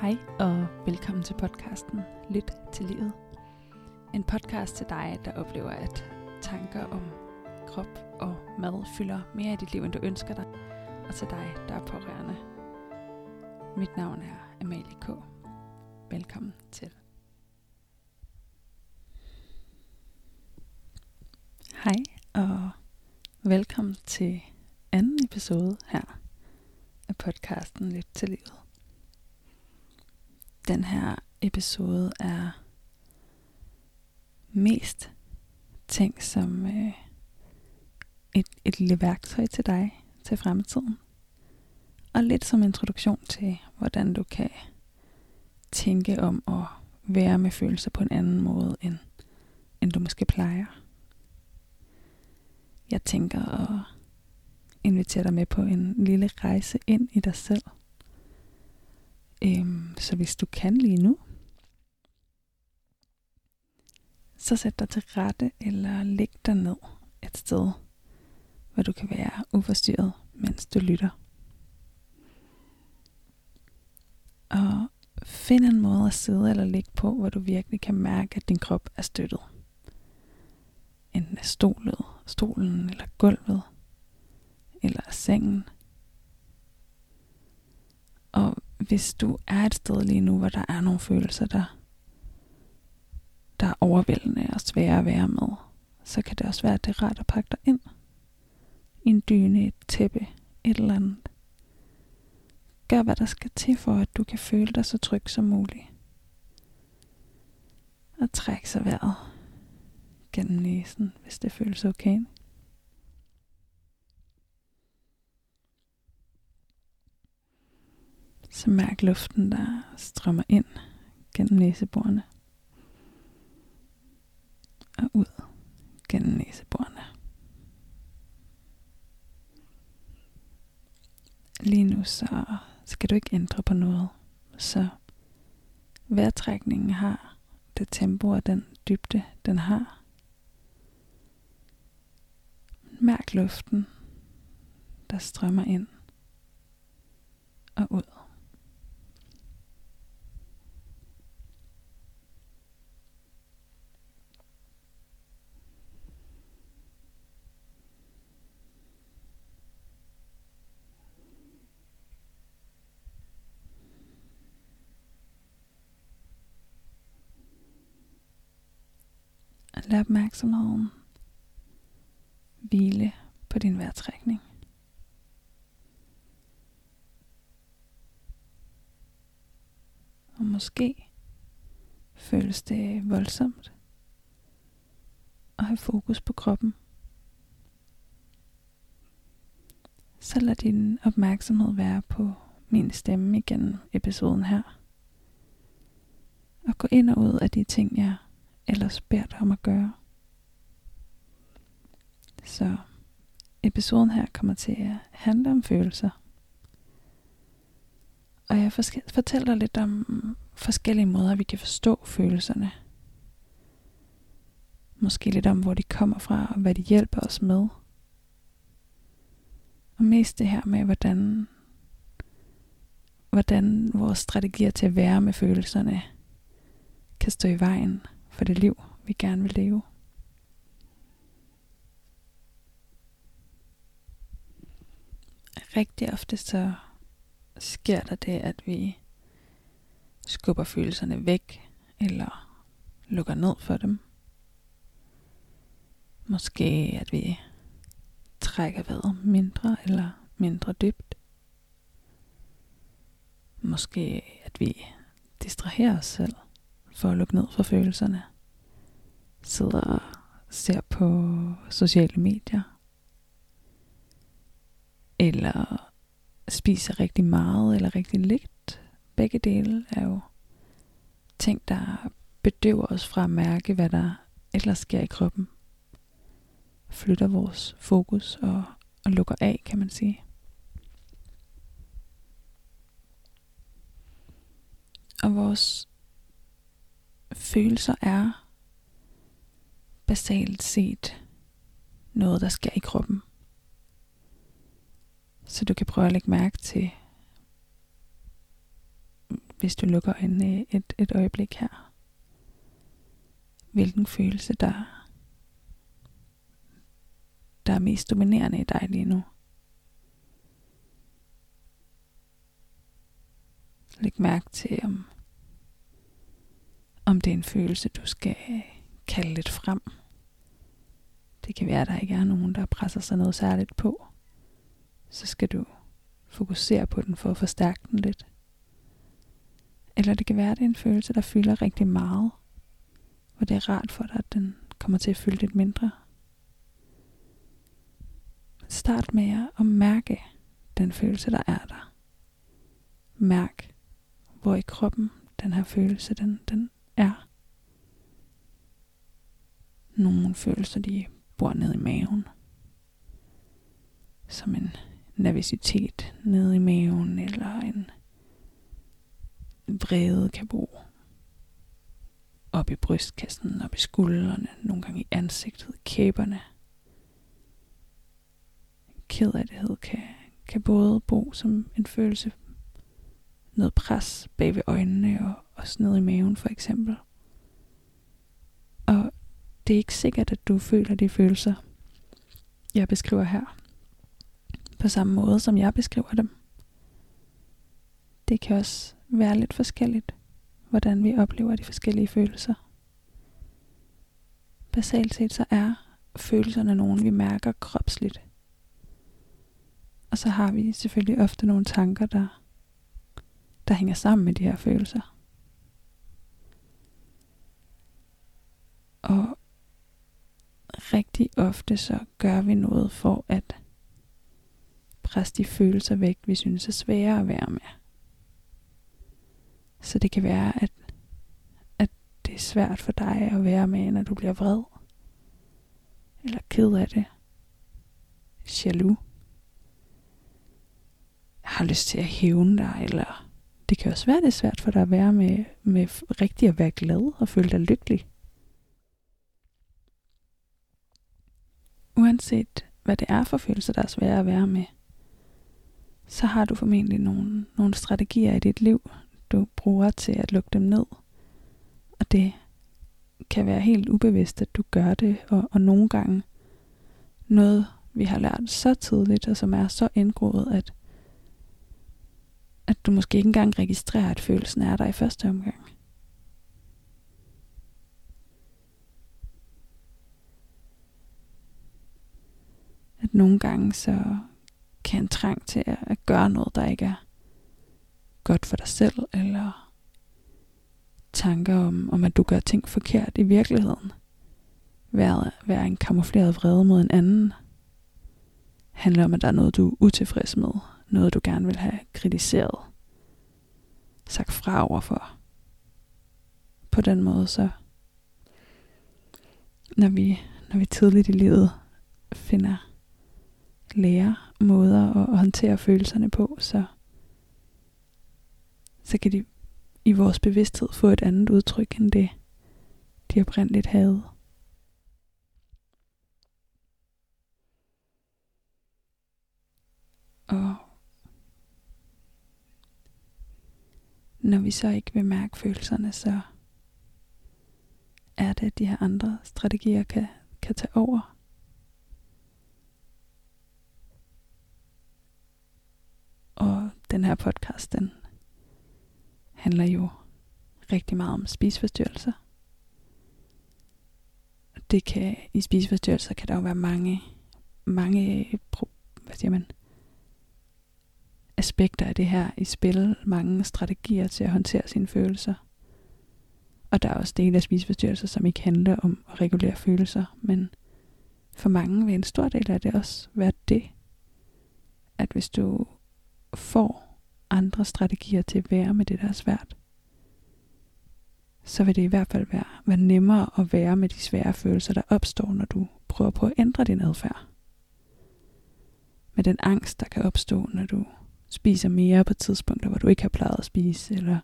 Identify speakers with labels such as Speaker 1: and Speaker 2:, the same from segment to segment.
Speaker 1: Hej og velkommen til podcasten Lyt til livet. En podcast til dig, der oplever, at tanker om krop og mad fylder mere i dit liv, end du ønsker dig, og til dig, der er pårørende. Mit navn er Amalie K. Velkommen til. Hej og velkommen til anden episode her af podcasten Lyt til livet. Den her episode er mest tænkt som øh, et, et lille værktøj til dig til fremtiden. Og lidt som introduktion til, hvordan du kan tænke om at være med følelser på en anden måde, end, end du måske plejer. Jeg tænker at invitere dig med på en lille rejse ind i dig selv. Øhm, så hvis du kan lige nu, så sæt dig til rette eller læg dig ned et sted, hvor du kan være uforstyrret, mens du lytter. Og find en måde at sidde eller ligge på, hvor du virkelig kan mærke, at din krop er støttet. Enten af stolet, stolen eller gulvet, eller af sengen. Og hvis du er et sted lige nu, hvor der er nogle følelser, der, der er overvældende og svære at være med, så kan det også være, at det er rart at pakke dig ind. I en dyne, et tæppe, et eller andet. Gør hvad der skal til for, at du kan føle dig så tryg som muligt. Og træk så vejret gennem næsen, hvis det føles okay. Så mærk luften, der strømmer ind gennem næseborene. Og ud gennem næseborene. Lige nu så skal du ikke ændre på noget. Så vejrtrækningen har det tempo og den dybde, den har. Mærk luften, der strømmer ind og ud. Lad opmærksomheden hvile på din vejrtrækning. Og måske føles det voldsomt at have fokus på kroppen. Så lad din opmærksomhed være på min stemme igennem episoden her. Og gå ind og ud af de ting, jeg ellers beder dig om at gøre. Så episoden her kommer til at handle om følelser. Og jeg fortæller dig lidt om forskellige måder, vi kan forstå følelserne. Måske lidt om, hvor de kommer fra, og hvad de hjælper os med. Og mest det her med, hvordan, hvordan vores strategier til at være med følelserne kan stå i vejen for det liv, vi gerne vil leve. Rigtig ofte så sker der det, at vi skubber følelserne væk, eller lukker ned for dem. Måske at vi trækker vejret mindre eller mindre dybt. Måske at vi distraherer os selv for at lukke ned for følelserne. Sidder og ser på sociale medier. Eller spiser rigtig meget eller rigtig lidt. Begge dele er jo ting, der bedøver os fra at mærke, hvad der ellers sker i kroppen. Flytter vores fokus og, og lukker af, kan man sige. Og vores følelser er basalt set noget, der sker i kroppen. Så du kan prøve at lægge mærke til hvis du lukker øjnene et, et øjeblik her. Hvilken følelse, der, der er mest dominerende i dig lige nu. Læg mærke til, om, om det er en følelse, du skal kalde lidt frem. Det kan være, at der ikke er nogen, der presser sig noget særligt på. Så skal du fokusere på den for at forstærke den lidt. Eller det kan være, at det er en følelse, der fylder rigtig meget, hvor det er rart for dig, at den kommer til at fylde lidt mindre. Start med at mærke den følelse, der er der. Mærk, hvor i kroppen den her følelse, den, den er. Nogle følelser, de bor nede i maven. Som en nervøsitet nede i maven, eller en vrede kan bo op i brystkassen, op i skuldrene, nogle gange i ansigtet, kæberne. Kedelighed kan, kan både bo som en følelse, noget pres bag ved øjnene og også ned i maven for eksempel. Og det er ikke sikkert, at du føler de følelser, jeg beskriver her, på samme måde som jeg beskriver dem. Det kan også være lidt forskelligt, hvordan vi oplever de forskellige følelser. Basalt set så er følelserne nogen, vi mærker kropsligt. Og så har vi selvfølgelig ofte nogle tanker, der, der hænger sammen med de her følelser. Og rigtig ofte så gør vi noget for at presse de følelser væk, vi synes er svære at være med. Så det kan være, at, at det er svært for dig at være med, når du bliver vred. Eller ked af det. Jaloux. Jeg har lyst til at hævne dig, eller det kan også være, det er svært for dig at være med, med rigtig at være glad og føle dig lykkelig. Uanset hvad det er for følelser, der er svære at være med, så har du formentlig nogle, nogle strategier i dit liv, du bruger til at lukke dem ned. Og det kan være helt ubevidst, at du gør det, og, og nogle gange noget, vi har lært så tidligt, og som er så indgroet, at, at du måske ikke engang registrerer, at følelsen er der i første omgang. At nogle gange så kan en trang til at gøre noget, der ikke er godt for dig selv, eller tanker om, om at du gør ting forkert i virkeligheden. Være, være en kamufleret vrede mod en anden. Handler om, at der er noget, du er utilfreds med. Noget, du gerne vil have kritiseret. Sagt fra overfor. På den måde, så når vi, når vi tidligt i livet finder lære måder at håndtere følelserne på, så så kan de i vores bevidsthed få et andet udtryk end det, de oprindeligt havde. Og når vi så ikke vil mærke følelserne, så er det, at de her andre strategier kan, kan tage over. Og den her podcast, den handler jo rigtig meget om spiseforstyrrelser. Det kan, i spiseforstyrrelser kan der jo være mange, mange, hvad siger man, aspekter af det her i spil, mange strategier til at håndtere sine følelser. Og der er også dele af spiseforstyrrelser, som ikke handler om at regulere følelser, men for mange vil en stor del af det også være det, at hvis du får andre strategier til at være med det, der er svært, så vil det i hvert fald være, være nemmere at være med de svære følelser, der opstår, når du prøver på at ændre din adfærd. Med den angst, der kan opstå, når du spiser mere på tidspunkter, hvor du ikke har plejet at spise, eller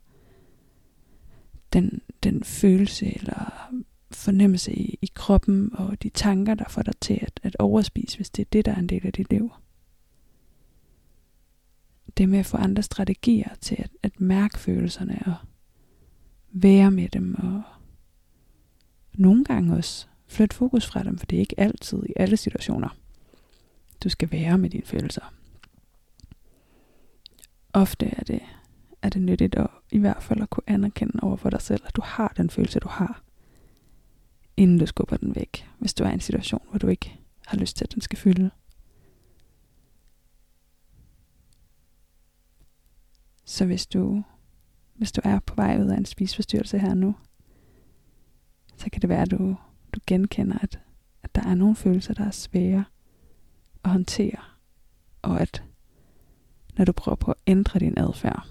Speaker 1: den, den følelse eller fornemmelse i, i kroppen og de tanker, der får dig til at, at overspise, hvis det er det, der er en del af dit liv det med at få andre strategier til at, at mærke følelserne og være med dem og nogle gange også flytte fokus fra dem, for det er ikke altid i alle situationer, du skal være med dine følelser. Ofte er det, er det nyttigt at i hvert fald at kunne anerkende over for dig selv, at du har den følelse, du har, inden du skubber den væk, hvis du er i en situation, hvor du ikke har lyst til, at den skal fylde. Så hvis du, hvis du er på vej ud af en spiseforstyrrelse her nu, så kan det være, at du, du genkender, at, at der er nogle følelser, der er svære at håndtere, og at når du prøver på at ændre din adfærd,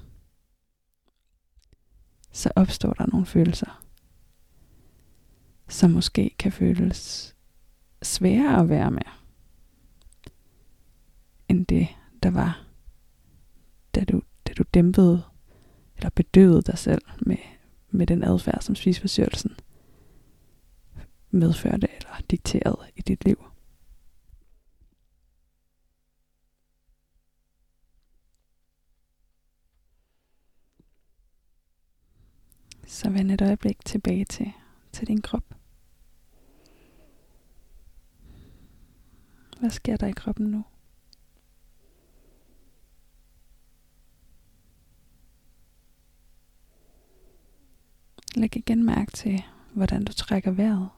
Speaker 1: så opstår der nogle følelser, som måske kan føles sværere at være med, end det, der var, da du, da du dæmpede eller bedøvede dig selv med, med den adfærd, som spiseforstyrrelsen medførte eller dikterede i dit liv. Så vend et øjeblik tilbage til, til din krop. Hvad sker der i kroppen nu? Læg igen mærke til, hvordan du trækker vejret.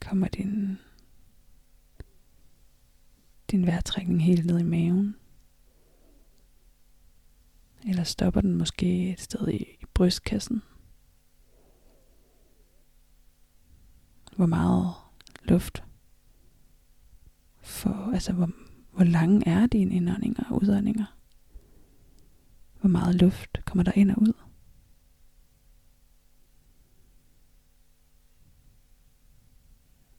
Speaker 1: Kommer din, din vejrtrækning helt ned i maven? Eller stopper den måske et sted i, i brystkassen? Hvor meget luft for, altså hvor, hvor lange er dine indåndinger og udåndinger? Hvor meget luft kommer der ind og ud?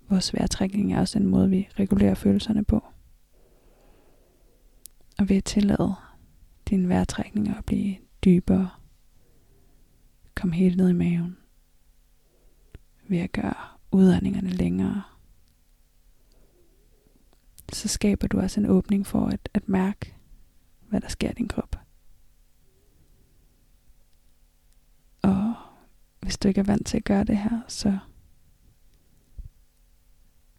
Speaker 1: Vores vejrtrækning er også en måde, vi regulerer følelserne på. Og ved at tillade din vejrtrækning at blive dybere, kom helt ned i maven, ved at gøre udåndingerne længere, så skaber du også en åbning for at, at mærke, hvad der sker i din krop. Og hvis du ikke er vant til at gøre det her, så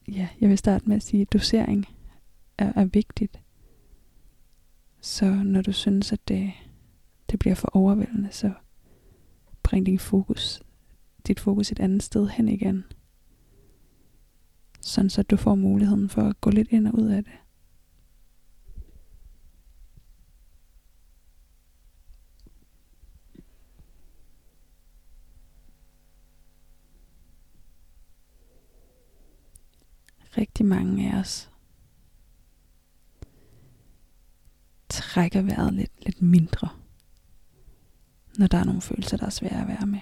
Speaker 1: ja, jeg vil starte med at sige, at dosering er, er vigtigt. Så når du synes, at det, det bliver for overvældende, så bring din fokus, dit fokus et andet sted hen igen. Sådan så du får muligheden for at gå lidt ind og ud af det. Rigtig mange af os trækker vejret lidt, lidt mindre, når der er nogle følelser, der er svære at være med.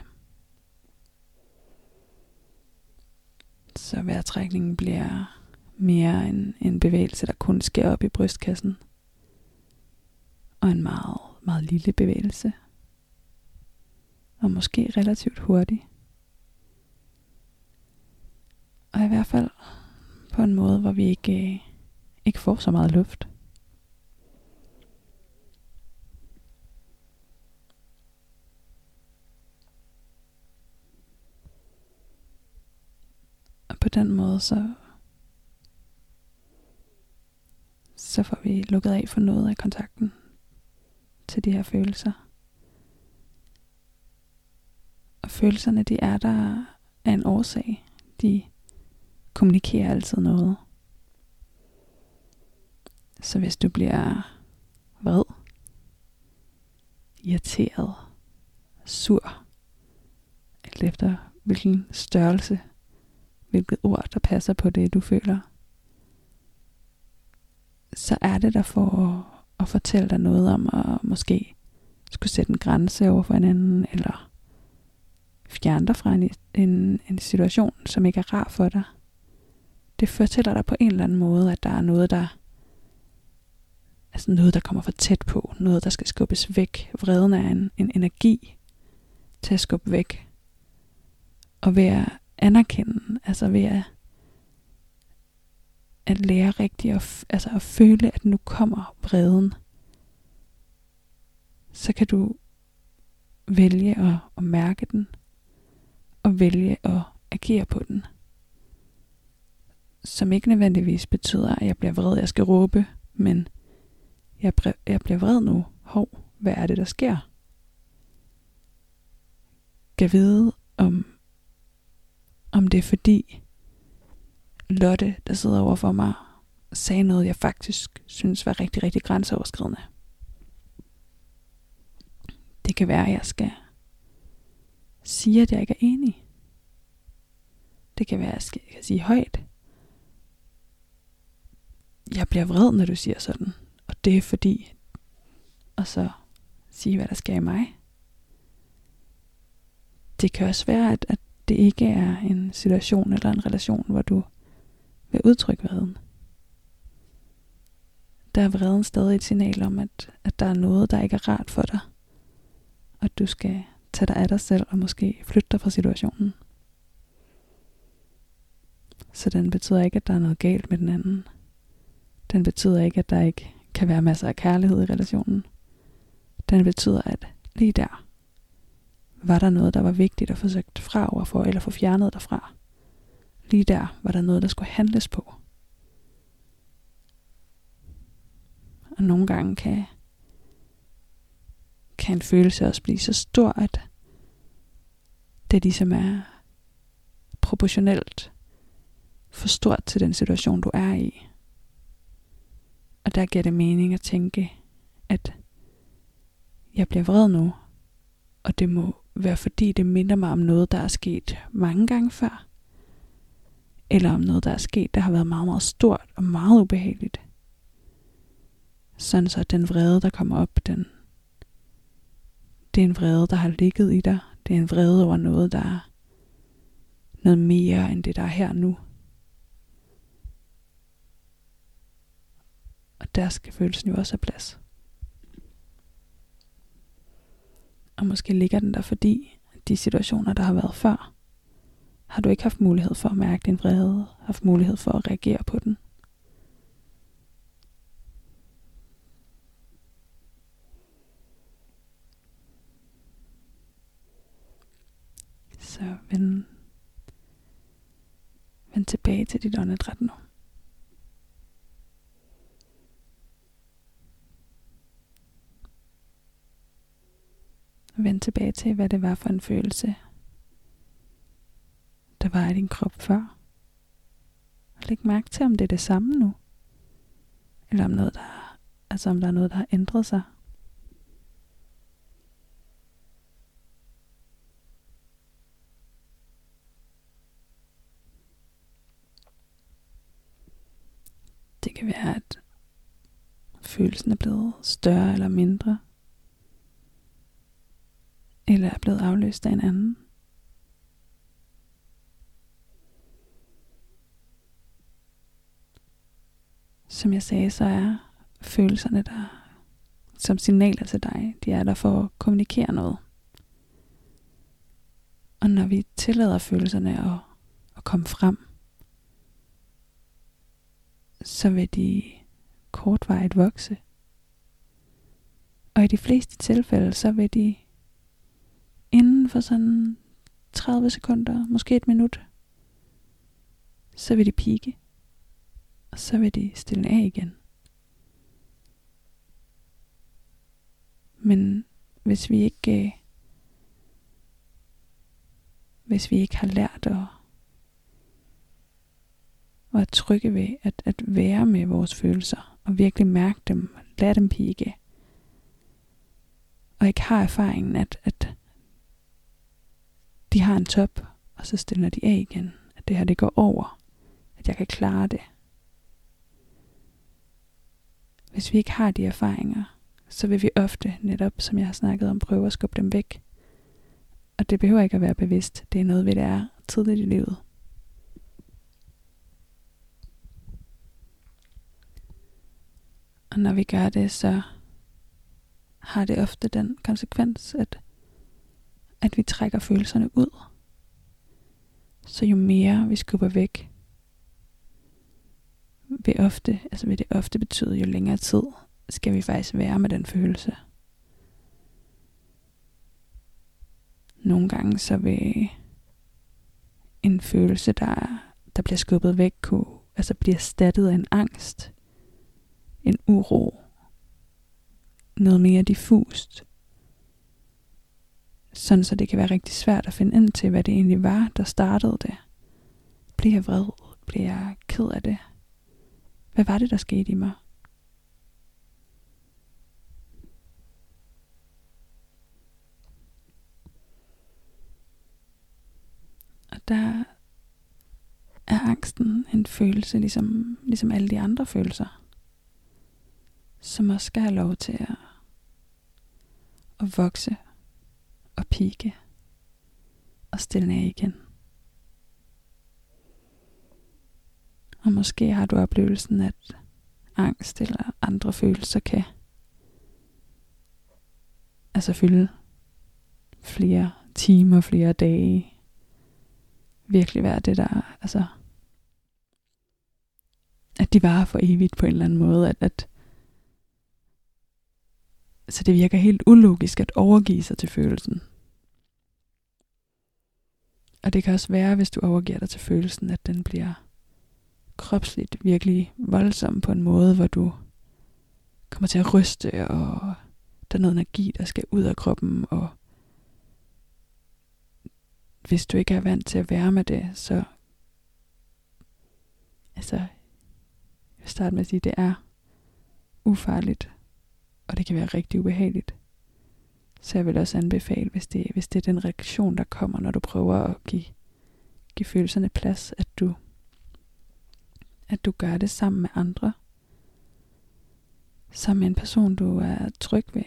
Speaker 1: Så vejrtrækningen bliver mere en, en bevægelse, der kun sker op i brystkassen. Og en meget, meget lille bevægelse. Og måske relativt hurtig. Og i hvert fald på en måde, hvor vi ikke, øh, ikke får så meget luft. Og på den måde, så, så får vi lukket af for noget af kontakten til de her følelser. Og følelserne, de er der af en årsag. De kommunikerer altid noget. Så hvis du bliver vred, irriteret, sur, alt efter hvilken størrelse hvilket ord, der passer på det, du føler, så er det der for at, fortælle dig noget om at måske skulle sætte en grænse over for en anden, eller fjerne dig fra en, en, en situation, som ikke er rar for dig. Det fortæller dig på en eller anden måde, at der er noget, der altså noget, der kommer for tæt på, noget, der skal skubbes væk. Vreden er en, en energi til at skubbe væk. Og ved at anerkende, altså ved at, at lære rigtigt at, altså at føle, at nu kommer vreden, så kan du vælge at, at mærke den, og vælge at agere på den. Som ikke nødvendigvis betyder, at jeg bliver vred, jeg skal råbe, men jeg, jeg bliver vred nu. Hov, hvad er det, der sker? Kan vide, om, om det er fordi Lotte, der sidder over for mig, sagde noget, jeg faktisk synes var rigtig, rigtig grænseoverskridende. Det kan være, at jeg skal sige, at jeg ikke er enig. Det kan være, at jeg skal sige højt. Jeg bliver vred, når du siger sådan. Og det er fordi. Og så sige, hvad der sker i mig. Det kan også være, at, at det ikke er en situation eller en relation, hvor du vil udtrykke vreden. Der er vreden stadig et signal om, at, at der er noget, der ikke er rart for dig. Og at du skal tage dig af dig selv og måske flytte dig fra situationen. Så den betyder ikke, at der er noget galt med den anden. Den betyder ikke, at der ikke kan være masser af kærlighed i relationen. Den betyder, at lige der var der noget, der var vigtigt at få sagt fra overfor, eller få fjernet derfra. Lige der var der noget, der skulle handles på. Og nogle gange kan, kan en følelse også blive så stor, at det ligesom er proportionelt for stort til den situation, du er i. Og der giver det mening at tænke, at jeg bliver vred nu, og det må være fordi det minder mig om noget, der er sket mange gange før. Eller om noget, der er sket, der har været meget, meget stort og meget ubehageligt. Sådan så den vrede, der kommer op, den, det er en vrede, der har ligget i dig. Det er en vrede over noget, der er noget mere end det, der er her nu. Der skal følelsen jo også have plads. Og måske ligger den der, fordi de situationer, der har været før, har du ikke haft mulighed for at mærke din vrede, haft mulighed for at reagere på den. Så vend, vend tilbage til dit åndedræt nu. Vend tilbage til, hvad det var for en følelse, der var i din krop før. Og læg mærke til, om det er det samme nu. Eller om, noget, der, altså om der er noget, der har ændret sig. Det kan være, at følelsen er blevet større eller mindre eller er blevet afløst af en anden. Som jeg sagde, så er følelserne der som signaler til dig. De er der for at kommunikere noget. Og når vi tillader følelserne at, at komme frem, så vil de kortvarigt vokse. Og i de fleste tilfælde, så vil de inden for sådan 30 sekunder, måske et minut, så vil de pike, og så vil de stille af igen. Men hvis vi ikke øh, hvis vi ikke har lært at, at at trygge ved at, at være med vores følelser og virkelig mærke dem, lade dem pike, og ikke har erfaringen, at, at de har en top, og så stiller de af igen. At det her, det går over. At jeg kan klare det. Hvis vi ikke har de erfaringer, så vil vi ofte, netop som jeg har snakket om, prøve at skubbe dem væk. Og det behøver ikke at være bevidst. Det er noget, vi lærer tidligt i livet. Og når vi gør det, så har det ofte den konsekvens, at at vi trækker følelserne ud. Så jo mere vi skubber væk, vil ofte, altså vil det ofte betyde, jo længere tid skal vi faktisk være med den følelse. Nogle gange så vil en følelse, der, der bliver skubbet væk, kunne, altså bliver erstattet af en angst, en uro, noget mere diffust. Sådan så det kan være rigtig svært at finde ind til, hvad det egentlig var, der startede det. Bliver jeg vred? Bliver jeg ked af det? Hvad var det, der skete i mig? Og der er angsten en følelse, ligesom, ligesom alle de andre følelser, som også skal have lov til at, at vokse pike og stille af igen. Og måske har du oplevelsen, at angst eller andre følelser kan altså fylde flere timer, flere dage. Virkelig være det der, altså at de varer for evigt på en eller anden måde, at, at så det virker helt ulogisk at overgive sig til følelsen. Og det kan også være, hvis du overgiver dig til følelsen, at den bliver kropsligt virkelig voldsom på en måde, hvor du kommer til at ryste, og der er noget energi, der skal ud af kroppen, og hvis du ikke er vant til at være med det, så altså, jeg vil starte med at sige, at det er ufarligt, og det kan være rigtig ubehageligt. Så jeg vil også anbefale, hvis det, hvis det er den reaktion, der kommer, når du prøver at give, give følelserne plads, at du at du gør det sammen med andre. Sammen med en person, du er tryg ved.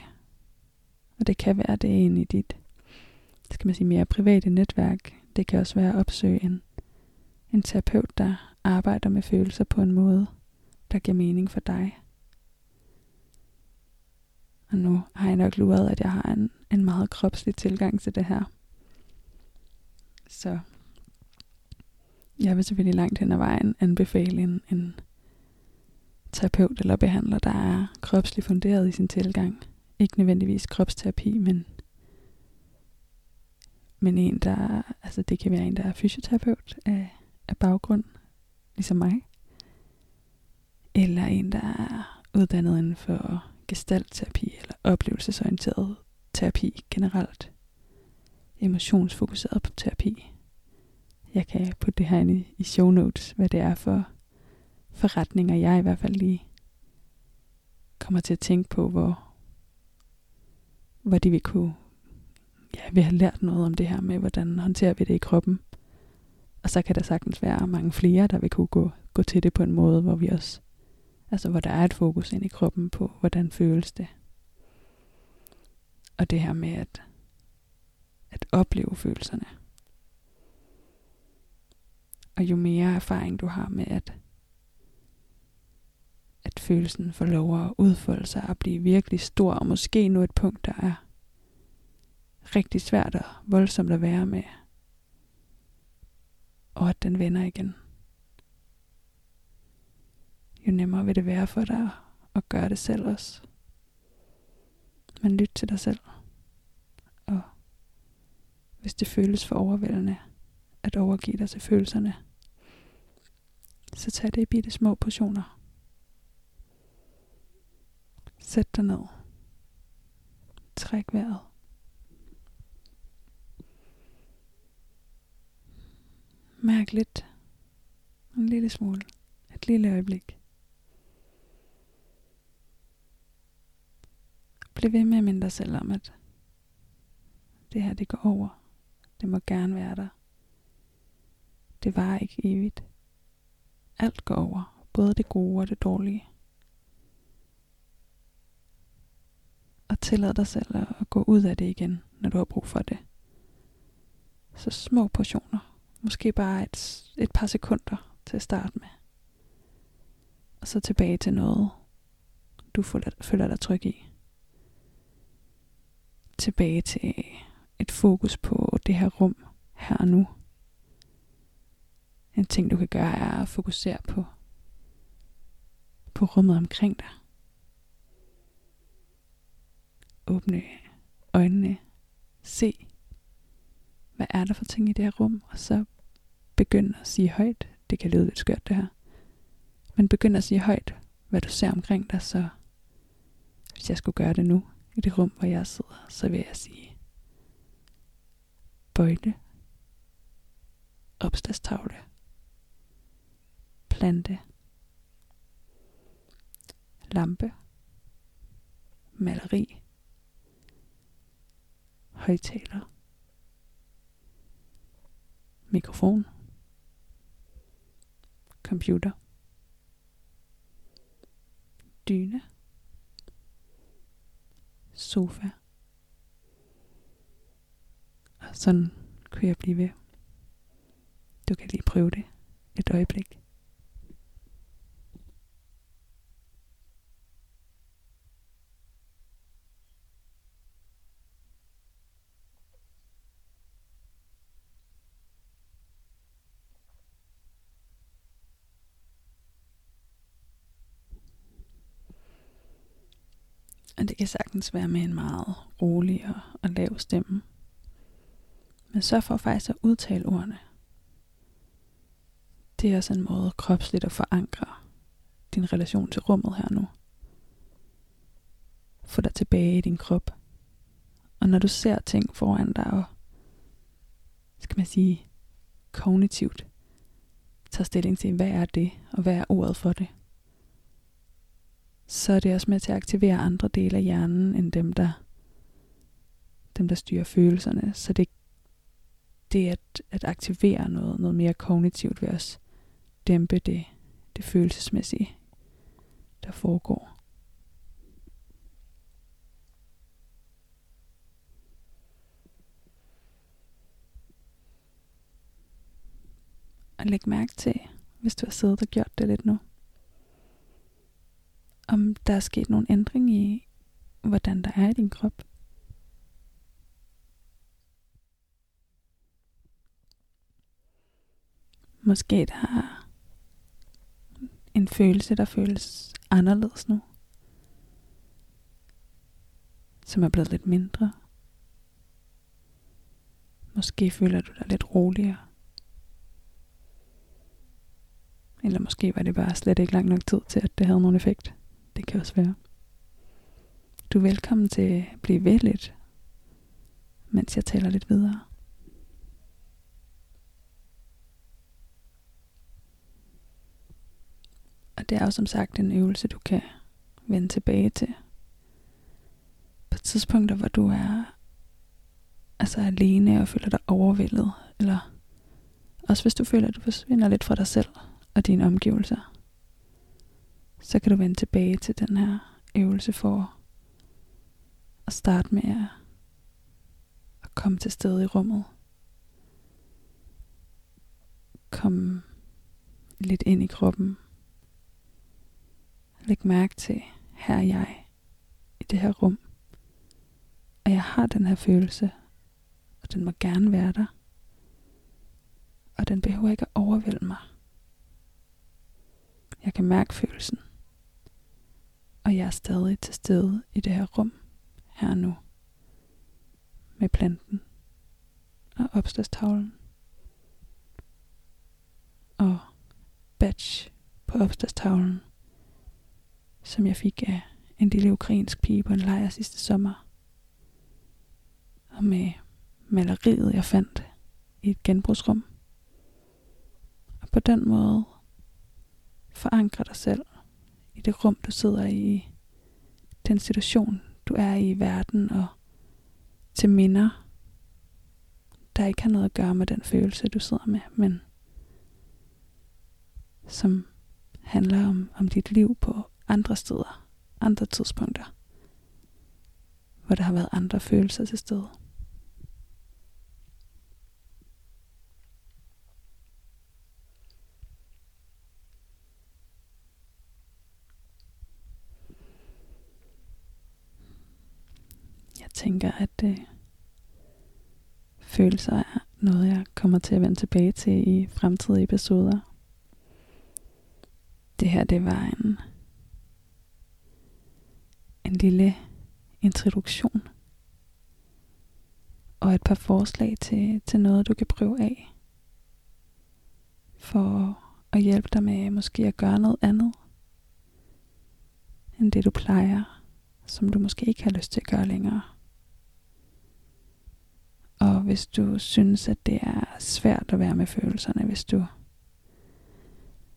Speaker 1: Og det kan være, det er en i dit, skal man sige, mere private netværk. Det kan også være at opsøge en, en terapeut, der arbejder med følelser på en måde, der giver mening for dig. Og nu har jeg nok luret, at jeg har en, en meget kropslig tilgang til det her. Så jeg vil selvfølgelig langt hen ad vejen anbefale en, en terapeut eller behandler, der er kropsligt funderet i sin tilgang. Ikke nødvendigvis kropsterapi, men, men en, der, altså det kan være en, der er fysioterapeut af, af baggrund, ligesom mig. Eller en, der er uddannet inden for gestaltterapi eller oplevelsesorienteret terapi generelt. Emotionsfokuseret på terapi jeg kan putte det her ind i, i show notes, hvad det er for forretninger, jeg i hvert fald lige kommer til at tænke på, hvor, hvor de vil kunne, ja, vil have lært noget om det her med, hvordan håndterer vi det i kroppen. Og så kan der sagtens være mange flere, der vil kunne gå, gå til det på en måde, hvor vi også, altså hvor der er et fokus ind i kroppen på, hvordan føles det. Og det her med at, at opleve følelserne. Og jo mere erfaring du har med at, at følelsen får lov at udfolde sig og blive virkelig stor, og måske nu et punkt, der er rigtig svært og voldsomt at være med, og at den vender igen. Jo nemmere vil det være for dig at gøre det selv også. Men lyt til dig selv. Og hvis det føles for overvældende, at overgive dig til følelserne, så tag det i bitte små portioner. Sæt dig ned. Træk vejret. Mærk lidt. En lille smule. Et lille øjeblik. Blive ved med at minde dig selv om, at det her det går over. Det må gerne være der. Det var ikke evigt. Alt går over, både det gode og det dårlige. Og tillad dig selv at gå ud af det igen, når du har brug for det. Så små portioner. Måske bare et, et par sekunder til at starte med. Og så tilbage til noget, du føler, føler dig tryg i. Tilbage til et fokus på det her rum her og nu. En ting, du kan gøre, er at fokusere på på rummet omkring dig. Åbne øjnene. Se, hvad er der for ting i det her rum? Og så begynd at sige højt. Det kan lyde lidt skørt det her. Men begynd at sige højt, hvad du ser omkring dig, så hvis jeg skulle gøre det nu, i det rum, hvor jeg sidder, så vil jeg sige bøjle, opstadstavle, plante, lampe, maleri, højtaler, mikrofon, computer, dyne, sofa. Og sådan kunne jeg blive ved. Du kan lige prøve det et øjeblik. Og det kan sagtens være med en meget rolig og, og lav stemme. Men sørg for faktisk at udtale ordene. Det er også en måde kropsligt at forankre din relation til rummet her nu. Få dig tilbage i din krop. Og når du ser ting foran dig, og skal man sige, kognitivt, tager stilling til, hvad er det, og hvad er ordet for det, så er det også med til at aktivere andre dele af hjernen, end dem, der, dem, der styrer følelserne. Så det, det at, at aktivere noget, noget mere kognitivt vil også dæmpe det, det følelsesmæssige, der foregår. Og læg mærke til, hvis du har siddet og gjort det lidt nu, om der er sket nogen ændring i, hvordan der er i din krop. Måske der er en følelse, der føles anderledes nu. Som er blevet lidt mindre. Måske føler du dig lidt roligere. Eller måske var det bare slet ikke lang nok tid til, at det havde nogen effekt. Det kan også være. Du er velkommen til at blive ved lidt, mens jeg taler lidt videre. Og det er jo som sagt en øvelse, du kan vende tilbage til. På tidspunkter, hvor du er altså alene og føler dig overvældet, eller også hvis du føler, at du forsvinder lidt fra dig selv og dine omgivelser så kan du vende tilbage til den her øvelse for at starte med at, at komme til stede i rummet. Kom lidt ind i kroppen. Læg mærke til, her er jeg i det her rum. Og jeg har den her følelse, og den må gerne være der. Og den behøver ikke at overvælde mig. Jeg kan mærke følelsen og jeg er stadig til stede i det her rum, her nu, med planten og opslagstavlen og batch på opslagstavlen, som jeg fik af en lille ukrainsk pige på en lejr sidste sommer. Og med maleriet, jeg fandt i et genbrugsrum. Og på den måde forankre dig selv i det rum, du sidder i, den situation, du er i i verden, og til minder, der ikke har noget at gøre med den følelse, du sidder med, men som handler om, om dit liv på andre steder, andre tidspunkter, hvor der har været andre følelser til stede. tænker, at øh, følelser er noget, jeg kommer til at vende tilbage til i fremtidige episoder. Det her, det var en en lille introduktion og et par forslag til, til noget, du kan prøve af for at hjælpe dig med måske at gøre noget andet end det du plejer, som du måske ikke har lyst til at gøre længere. Hvis du synes, at det er svært at være med følelserne, hvis du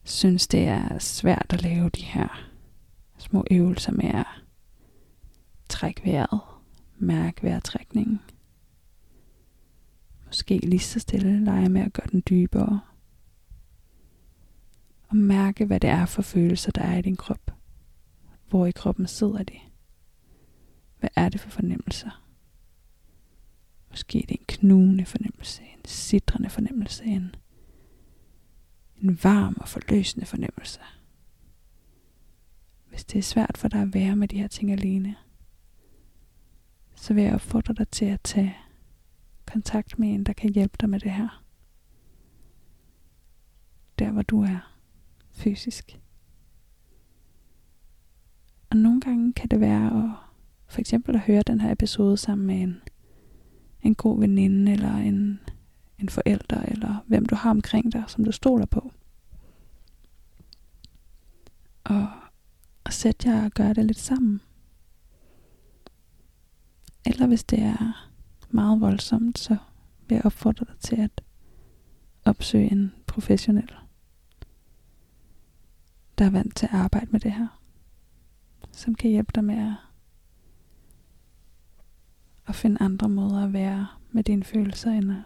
Speaker 1: synes, det er svært at lave de her små øvelser med at trække vejret, mærke vejrtrækningen. Måske lige så stille lege med at gøre den dybere. Og mærke, hvad det er for følelser, der er i din krop. Hvor i kroppen sidder de? Hvad er det for fornemmelser? Måske er det en knugende fornemmelse, en sidrende fornemmelse, en, en varm og forløsende fornemmelse. Hvis det er svært for dig at være med de her ting alene, så vil jeg opfordre dig til at tage kontakt med en, der kan hjælpe dig med det her. Der hvor du er fysisk. Og nogle gange kan det være at for eksempel at høre den her episode sammen med en, en god veninde eller en, en forælder eller hvem du har omkring dig, som du stoler på. Og, og sæt jer og gør det lidt sammen. Eller hvis det er meget voldsomt, så vil jeg opfordre dig til at opsøge en professionel, der er vant til at arbejde med det her, som kan hjælpe dig med at, at finde andre måder at være med dine følelser, end at,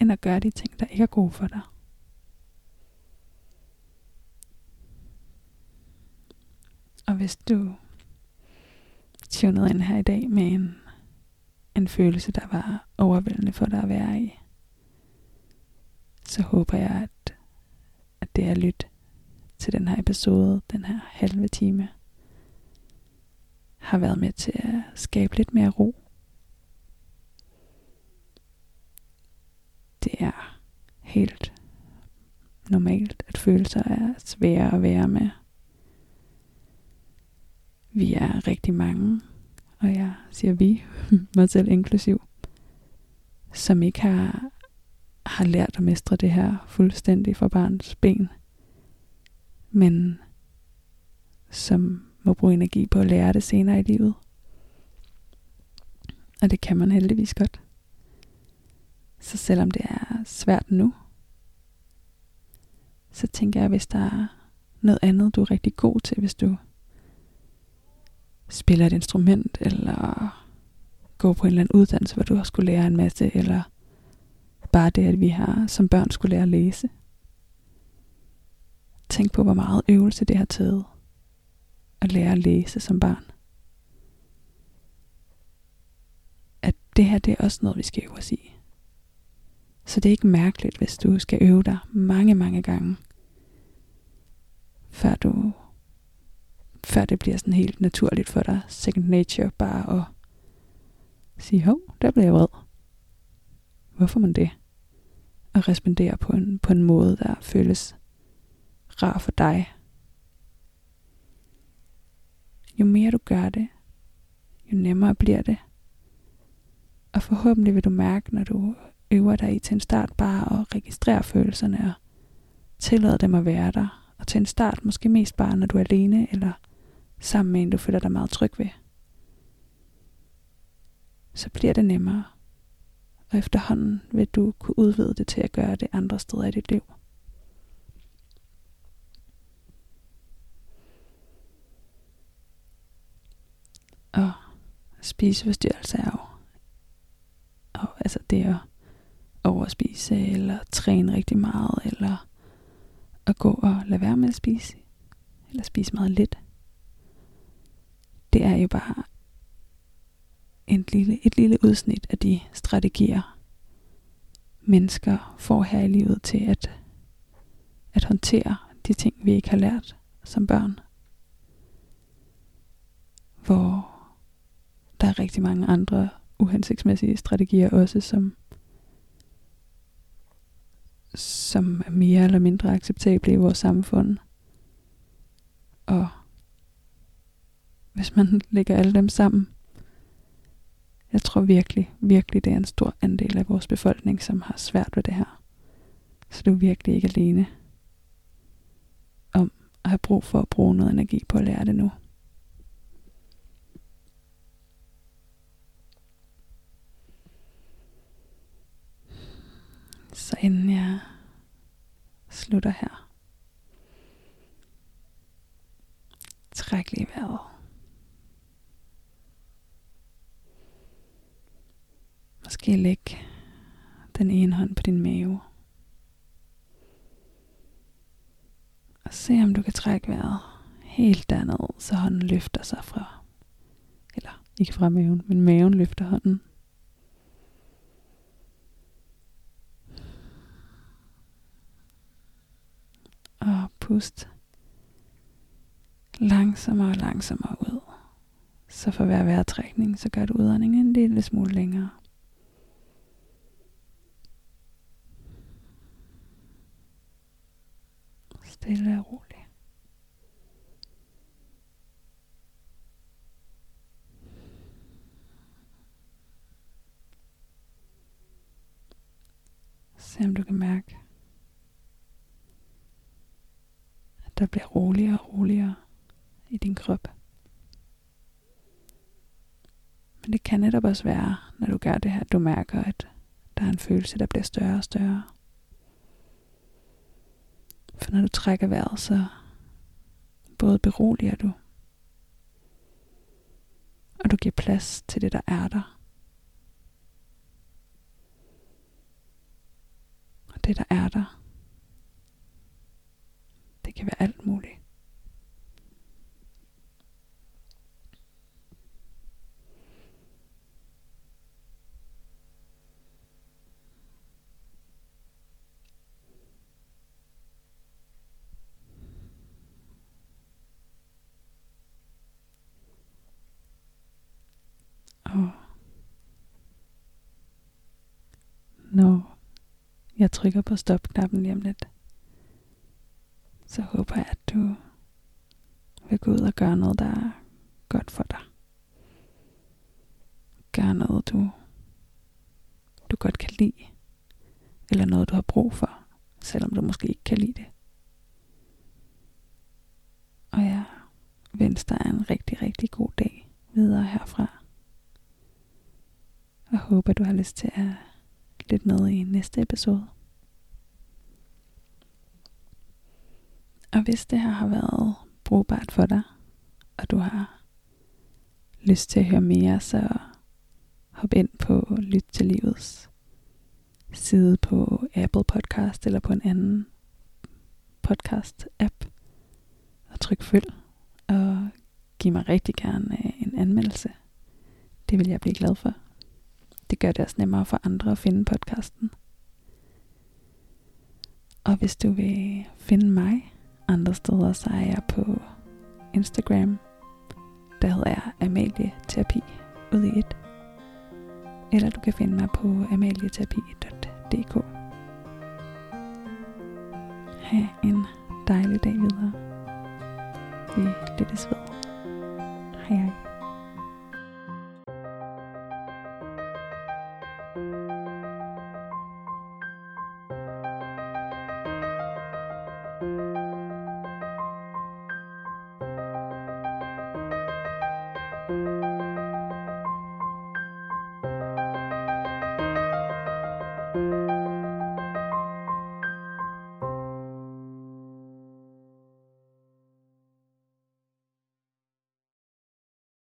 Speaker 1: end at gøre de ting, der ikke er gode for dig. Og hvis du tunede ind her i dag med en, en følelse, der var overvældende for dig at være i, så håber jeg, at, at det er lyt til den her episode, den her halve time, har været med til at skabe lidt mere ro. Det er helt normalt, at følelser er svære at være med. Vi er rigtig mange, og jeg siger vi, mig selv inklusiv, som ikke har, har lært at mestre det her fuldstændig fra barns ben, men som må bruge energi på at lære det senere i livet. Og det kan man heldigvis godt. Så selvom det er svært nu, så tænker jeg, hvis der er noget andet, du er rigtig god til, hvis du spiller et instrument, eller går på en eller anden uddannelse, hvor du har skulle lære en masse, eller bare det, at vi har som børn skulle lære at læse. Tænk på, hvor meget øvelse det har taget at lære at læse som barn. At det her, det er også noget, vi skal øve os i. Så det er ikke mærkeligt, hvis du skal øve dig mange, mange gange, før du før det bliver sådan helt naturligt for dig, second nature, bare at sige, hov, der bliver jeg vred. Hvorfor man det? Og respondere på en, på en måde, der føles rar for dig. Jo mere du gør det, jo nemmere bliver det. Og forhåbentlig vil du mærke, når du øver dig i til en start bare at registrere følelserne og tillade dem at være der. Og til en start måske mest bare, når du er alene eller sammen med en, du føler dig meget tryg ved. Så bliver det nemmere. Og efterhånden vil du kunne udvide det til at gøre det andre steder i dit liv. Og spiseforstyrrelse er jo og altså det at overspise, eller træne rigtig meget, eller at gå og lade være med at spise, eller spise meget lidt det er jo bare en lille, et lille udsnit af de strategier, mennesker får her i livet til at, at håndtere de ting, vi ikke har lært som børn. Hvor der er rigtig mange andre uhensigtsmæssige strategier også, som, som er mere eller mindre acceptable i vores samfund. Og hvis man lægger alle dem sammen. Jeg tror virkelig, virkelig, det er en stor andel af vores befolkning, som har svært ved det her. Så du er virkelig ikke alene om at have brug for at bruge noget energi på at lære det nu. Så inden jeg slutter her, træk lige vejret. Måske læg den ene hånd på din mave. Og se om du kan trække vejret helt derned, så hånden løfter sig fra, eller ikke fra maven, men maven løfter hånden. Og pust langsommere og langsommere ud. Så for hver vejrtrækning, så gør du udåndingen en lille smule længere. Stille og roligt. Se om du kan mærke, at der bliver roligere og roligere i din krop. Men det kan netop også være, når du gør det her, du mærker, at der er en følelse, der bliver større og større. For når du trækker vejret, så både beroliger du, og du giver plads til det, der er der. Og det, der er der, det kan være alt muligt. Og når jeg trykker på stopknappen lige om lidt, så håber jeg, at du vil gå ud og gøre noget, der er godt for dig. Gør noget, du, du godt kan lide. Eller noget, du har brug for, selvom du måske ikke kan lide det. Og jeg ønsker dig en rigtig, rigtig god dag videre herfra. Og håber, du har lyst til at lytte med i næste episode. Og hvis det her har været brugbart for dig, og du har lyst til at høre mere, så hop ind på Lyt til Livets side på Apple Podcast eller på en anden podcast-app og tryk følg og giv mig rigtig gerne en anmeldelse. Det vil jeg blive glad for. Det gør det også nemmere for andre at finde podcasten. Og hvis du vil finde mig andre steder, så er jeg på Instagram. Der hedder jeg Amalie Terapi ud i et. Eller du kan finde mig på amalieterapi.dk. Ha' en dejlig dag videre. Vi lyttes ved. Hej hej.